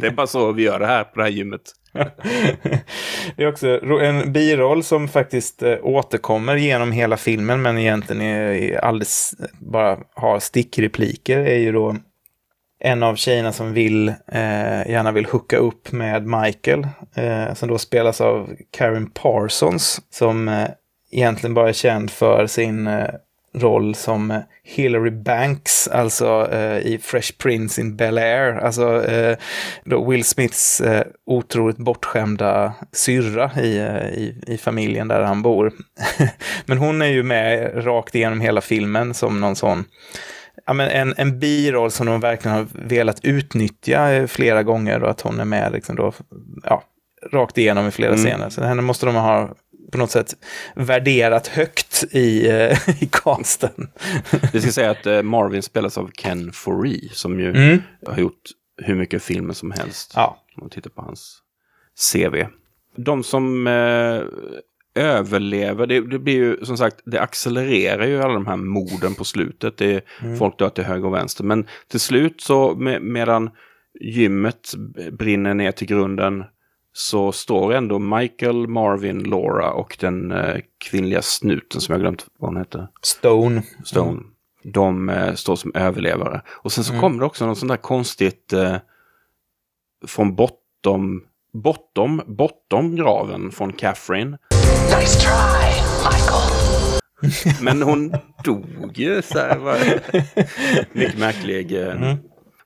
Det är bara så vi gör det här på det här gymmet.
Det är också en biroll som faktiskt eh, återkommer genom hela filmen men egentligen är, är alldeles bara har stickrepliker är ju då en av tjejerna som vill, eh, gärna vill hooka upp med Michael, eh, som då spelas av Karen Parsons, som eh, egentligen bara är känd för sin eh, roll som eh, Hillary Banks, alltså eh, i Fresh Prince in Bel-Air, alltså eh, då Will Smiths eh, otroligt bortskämda syrra i, eh, i, i familjen där han bor. Men hon är ju med rakt igenom hela filmen som någon sån ja, men en, en biroll som de verkligen har velat utnyttja eh, flera gånger och att hon är med liksom då, ja, rakt igenom i flera scener. Så henne måste de ha på något sätt värderat högt i, eh, i casten.
Vi ska säga att eh, Marvin spelas av Ken Foree som ju
Mm.
har gjort hur mycket filmer som helst.
Ja.
Om man tittar på hans CV. De som överlever, det, det blir ju som sagt, det accelererar ju alla de här morden på slutet. Det är folk dör till höger och vänster. Men till slut så med, medan gymmet brinner ner till grunden så står ändå Michael, Marvin, Laura och den eh, kvinnliga snuten som jag glömt vad hon heter.
Stone.
Stone. De eh, står som överlevare. Och sen så kommer det också något sånt där konstigt eh, från bortom, bortom, bortom graven från Catherine.
Nice try, Michael.
Men hon dog ju så här. Var, mycket märklig. Eh,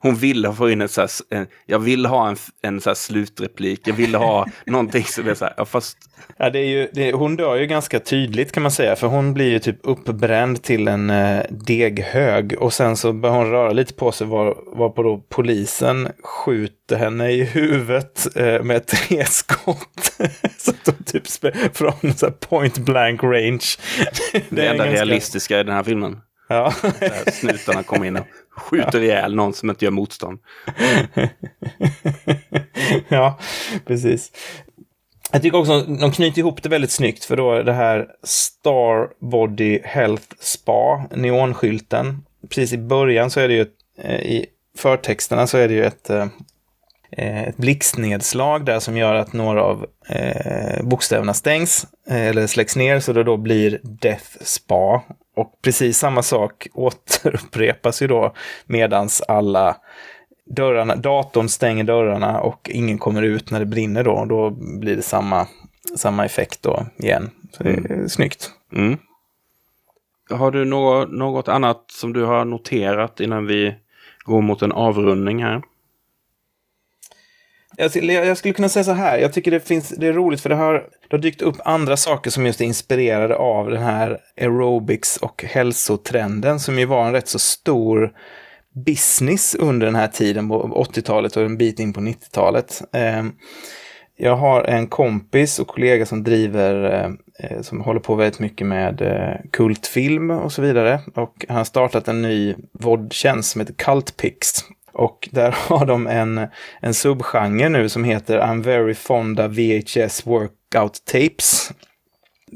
Hon ville få in ett så här, en, jag vill ha en, en så slutreplik. Jag ville ha någonting som är så här, ja, fast
Ja, det är ju, det, hon dör ju ganska tydligt kan man säga, för hon blir ju typ uppbränd till en eh, deghög och sen så börjar hon röra lite på sig var, varpå då polisen skjuter henne i huvudet eh, med tre skott. så att hon typ från så point blank range.
det,
är
enda
ganska-
realistiska i den här filmen.
Ja.
Där snutarna kommer in och skjuter ihjäl någon som inte gör motstånd.
ja, precis. Jag tycker också att de knyter ihop det väldigt snyggt för då är det här Star Body Health Spa, neonskylten. Precis i början så är det ju, eh, i förtexterna så är det ju ett, eh, ett blixtnedslag där som gör att några av eh, bokstäverna stängs eller släcks ner så det då blir Death Spa. Och precis samma sak återupprepas ju då medans alla dörrarna, datorn stänger dörrarna och ingen kommer ut när det brinner då. Då blir det samma, samma effekt då igen. Så det är snyggt.
Mm. Har du något, något annat som du har noterat innan vi går mot en avrundning här?
Jag skulle, kunna säga så här, jag tycker det, finns, det är roligt för det har, det har dykt upp andra saker som just är inspirerade av den här aerobics och hälsotrenden som ju var en rätt så stor business under den här tiden på 80-talet och en bit in på 90-talet. Ehm, jag har en kompis och kollega som driver, eh, eh, som håller på väldigt mycket med eh, kultfilm och så vidare. Och han har startat en ny vodtjänst som heter Cultpix. Och där har de en, en subgenre nu som heter I'm very fond of VHS workout tapes.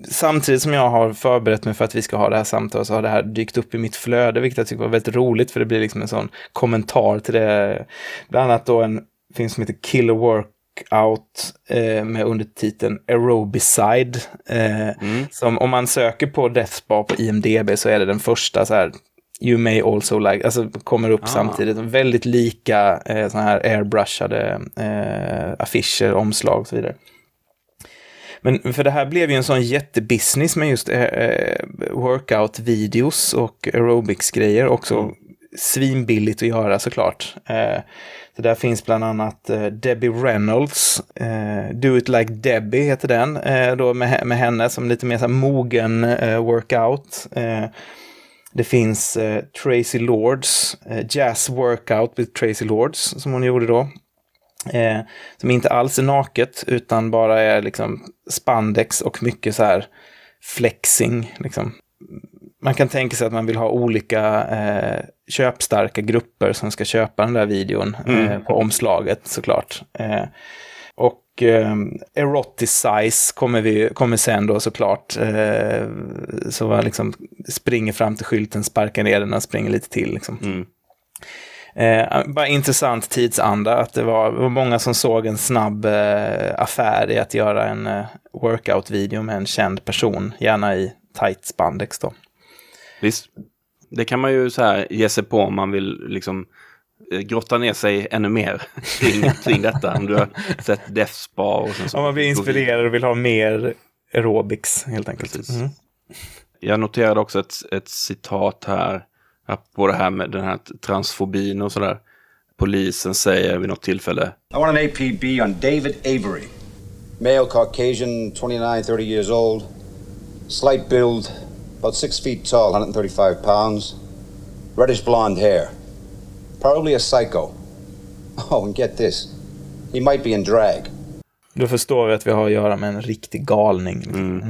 samtidigt som jag har förberett mig för att vi ska ha det här samtalet så har det här dykt upp i mitt flöde, vilket jag tycker var väldigt roligt, för det blir liksom en sån kommentar till det. Bland annat då en film som heter Killer Workout eh, med undertiteln Aerobicide. Eh, Som om man söker på Death Spa på IMDB så är det den första så här You may also like, alltså kommer upp samtidigt. Väldigt lika eh, sådana här airbrushade eh, affischer, omslag och så vidare. Men för det här blev ju en sån jättebusiness med just eh, workout-videos och aerobics-grejer. Också svinbilligt att göra såklart. Eh, så där finns bland annat eh, Debbie Reynolds. Eh, Do it like Debbie heter den. Eh, då med, med henne som lite mer så här mogen eh, workout. Eh, det finns eh, Tracy Lords, eh, Jazz Workout with Tracy Lords som hon gjorde då. Eh, som inte alls är naket utan bara är liksom spandex och mycket så här flexing. Liksom. Man kan tänka sig att man vill ha olika eh, köpstarka grupper som ska köpa den där videon eh, på omslaget såklart. Och eh, Eroticize kommer, vi, kommer sen då såklart. Eh, så man liksom springer fram till skylten, sparkar ner den och springer lite till. Liksom. Eh, bara intressant tidsanda, att det var, var många som såg en snabb eh, affär i att göra en eh, workout-video med en känd person, gärna i tight spandex då.
Visst. Det kan man ju så här ge sig på om man vill liksom grotta ner sig ännu mer kring, kring detta. Om du har sett Death Spa och sen så
Om man blir inspirerad och vill ha mer aerobics helt enkelt. Mm.
Jag noterade också ett, ett citat här på det här med den här transfobin och sådär. Polisen säger vid något tillfälle.
I want an APB on David Avery. Male, Caucasian, 29, 30 years old. Slight build, about six feet tall, 135 pounds. Reddish blonde hair. Probably a psycho. Oh, and get this. He might be in drag.
Då förstår vi att vi har att göra med en riktig galning. liksom.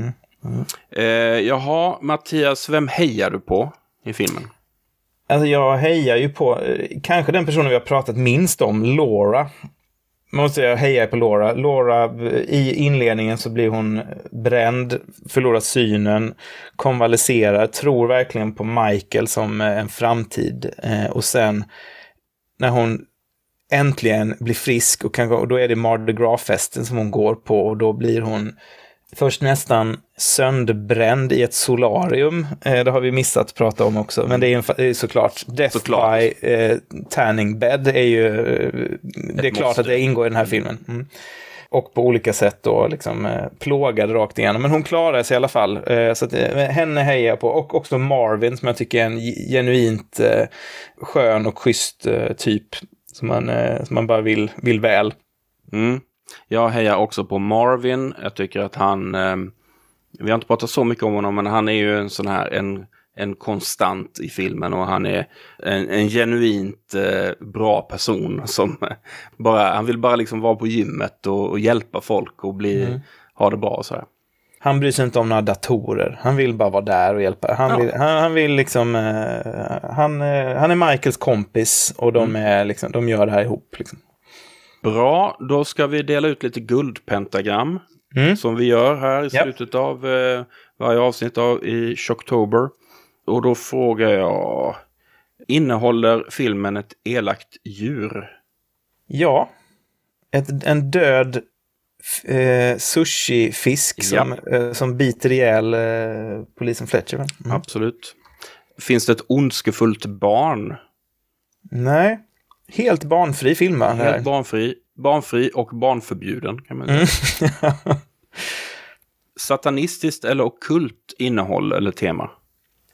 Mm.
Eh, jaha, Mattias, vem hejar du på i filmen?
Alltså jag hejar ju på, eh, kanske den personen vi har pratat minst om, Laura. Man måste säga, jag hejar på Laura. Laura, eh, i inledningen så blir hon bränd, förlorar synen, konvalescerar, tror verkligen på Michael som eh, en framtid. Eh, och sen när hon äntligen blir frisk och, kan, och då är det Mardi Gras-festen som hon går på och då blir hon först nästan sönderbränd i ett solarium. Eh, det har vi missat att prata om också. Men det är, en, fa- det är såklart Death
Såklart.
by eh, Tanning Bed är ju... Eh, det är klart
måste.
att det ingår i den här filmen. Mm. Och på olika sätt då liksom eh, plågad rakt igenom. Men hon klarar sig i alla fall. Eh, så att, eh, henne hejar jag på. Och också Marvin som jag tycker är en genuint eh, skön och schysst eh, typ. Som man, eh, som man bara vill, vill väl.
Mm. Jag hejar också på Marvin. Jag tycker att han... Eh, vi har inte pratat så mycket om honom, men han är ju en sån här... En, en konstant i filmen och han är en, en genuint eh, bra person som bara... Han vill bara liksom vara på gymmet och, och hjälpa folk och bli, ha det bra och så här.
Han bryr sig inte om några datorer. Han vill bara vara där och hjälpa. Han,
Ja.
vill, han, han vill liksom... eh, han, eh, han är Michaels kompis och de, är liksom, de gör det här ihop. Liksom.
Bra, då ska vi dela ut lite guldpentagram.
Mm.
Som vi gör här i slutet av eh, varje avsnitt av i Shocktober. Och då frågar jag, innehåller filmen ett elakt djur?
Ja. Ett, en död eh, sushi-fisk som, eh, som biter ihjäl eh, polisen Fletcher. Mm.
Absolut. Finns det ett ondskefullt barn?
Nej. Helt barnfri film va?
Helt barnfri, barnfri och barnförbjuden kan man säga.
Mm.
Satanistiskt eller ockult innehåll eller tema?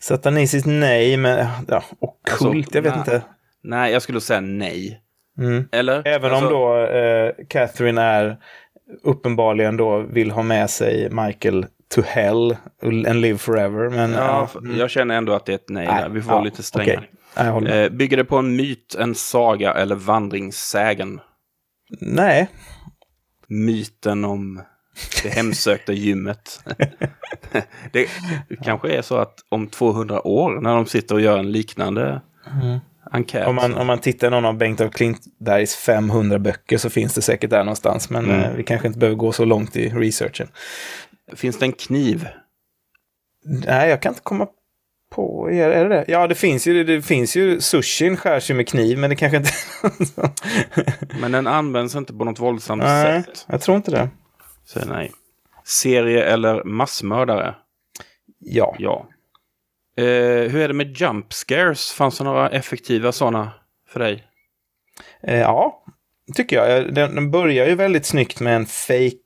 Satanistiskt nej, men ja, ockult,
Alltså,
jag vet
nej.
inte.
Nej, jag skulle säga nej.
Mm.
Eller?
Även
Alltså-
om då eh, Catherine är uppenbarligen då vill ha med sig Michael to hell and live forever. Men
Ja,
ja,
f- jag känner ändå att det är ett nej.
Nej,
där. Vi får vara
ja,
lite strängare.
med.
Eh, bygger det på en myt, en saga eller vandringssägen?
nej.
Myten om det hemsökta gymmet. det kanske är så att om 200 år när de sitter och gör en liknande enkät.
Mm. Om man, om man tittar i någon av Bengt af Klintbergs 500 böcker så finns det
Mm.
säkert där någonstans. Men eh, vi kanske inte behöver gå så långt i researchen.
Finns det en kniv
Nej, jag kan inte komma på. Är det det? Ja, det finns ju, det finns ju, sushin skärs ju med kniv, men det kanske inte...
Men den används inte på något våldsamt
nej,
sätt.
jag tror inte det.
Så nej. Serie eller massmördare?
Ja.
Ja. Eh, hur är det med jump scares? Fanns det några effektiva sådana för dig?
Eh, ja, tycker jag. Den, den börjar ju väldigt snyggt med en fake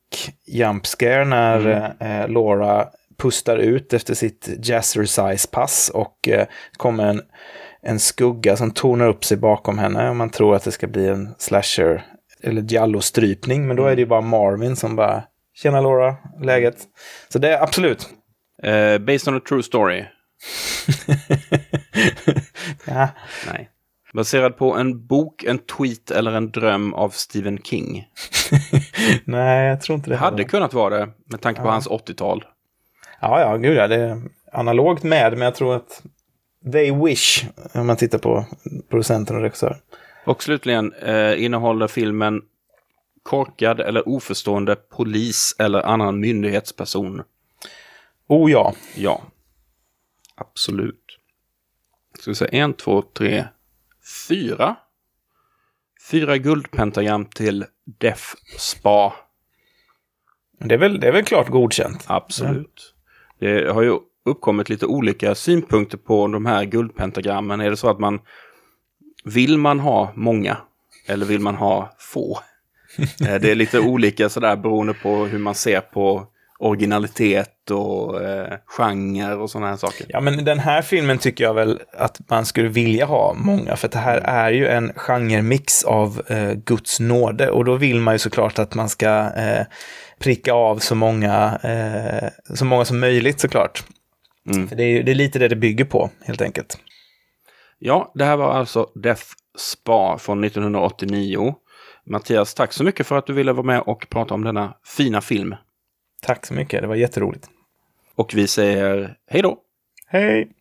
jump scare när eh, Laura pustar ut efter sitt jazzercise-pass och eh, kommer en, en skugga som tornar upp sig bakom henne och man tror att det ska bli en slasher eller giallo-strypning, men då är det ju bara Marvin som bara Tjena Laura, läget? Så det är absolut.
Eh, based on a true story?
ja.
Nej. Baserad på en bok, en tweet eller en dröm av Stephen King?
Nej, jag tror inte det.
Det hade
heller.
kunnat vara det med tanke på hans 80-tal.
Ja, ja, gud ja. Det är analogt med, men jag tror att they wish, om man tittar på producenten och regissör.
Och slutligen eh, innehåller filmen korkad eller oförstående polis eller annan myndighetsperson?
Oh ja.
Ja. Absolut. Ska vi säga en, två, tre, fyra? Fyra guldpentagram till Def Spa.
Det är väl, det är väl klart godkänt.
Absolut. Det har ju uppkommit lite olika synpunkter på de här guldpentagrammen. Är det så att man vill man ha många eller vill man ha få? Eh, Det är lite olika sådär beroende på hur man ser på originalitet och eh, genre och sådana här saker.
Ja, men den här filmen tycker jag väl att man skulle vilja ha många, för det här är ju en genremix av eh, Guds nåde och då vill man ju såklart att man ska eh, pricka av så många, eh, så många som möjligt såklart.
Mm.
För det är, det är lite det det bygger på, helt enkelt.
Ja, det här var alltså Death Spa från 1989. Mattias, tack så mycket för att du ville vara med och prata om denna fina film.
Tack så mycket, det var jätteroligt.
Och vi säger hej då!
Hej!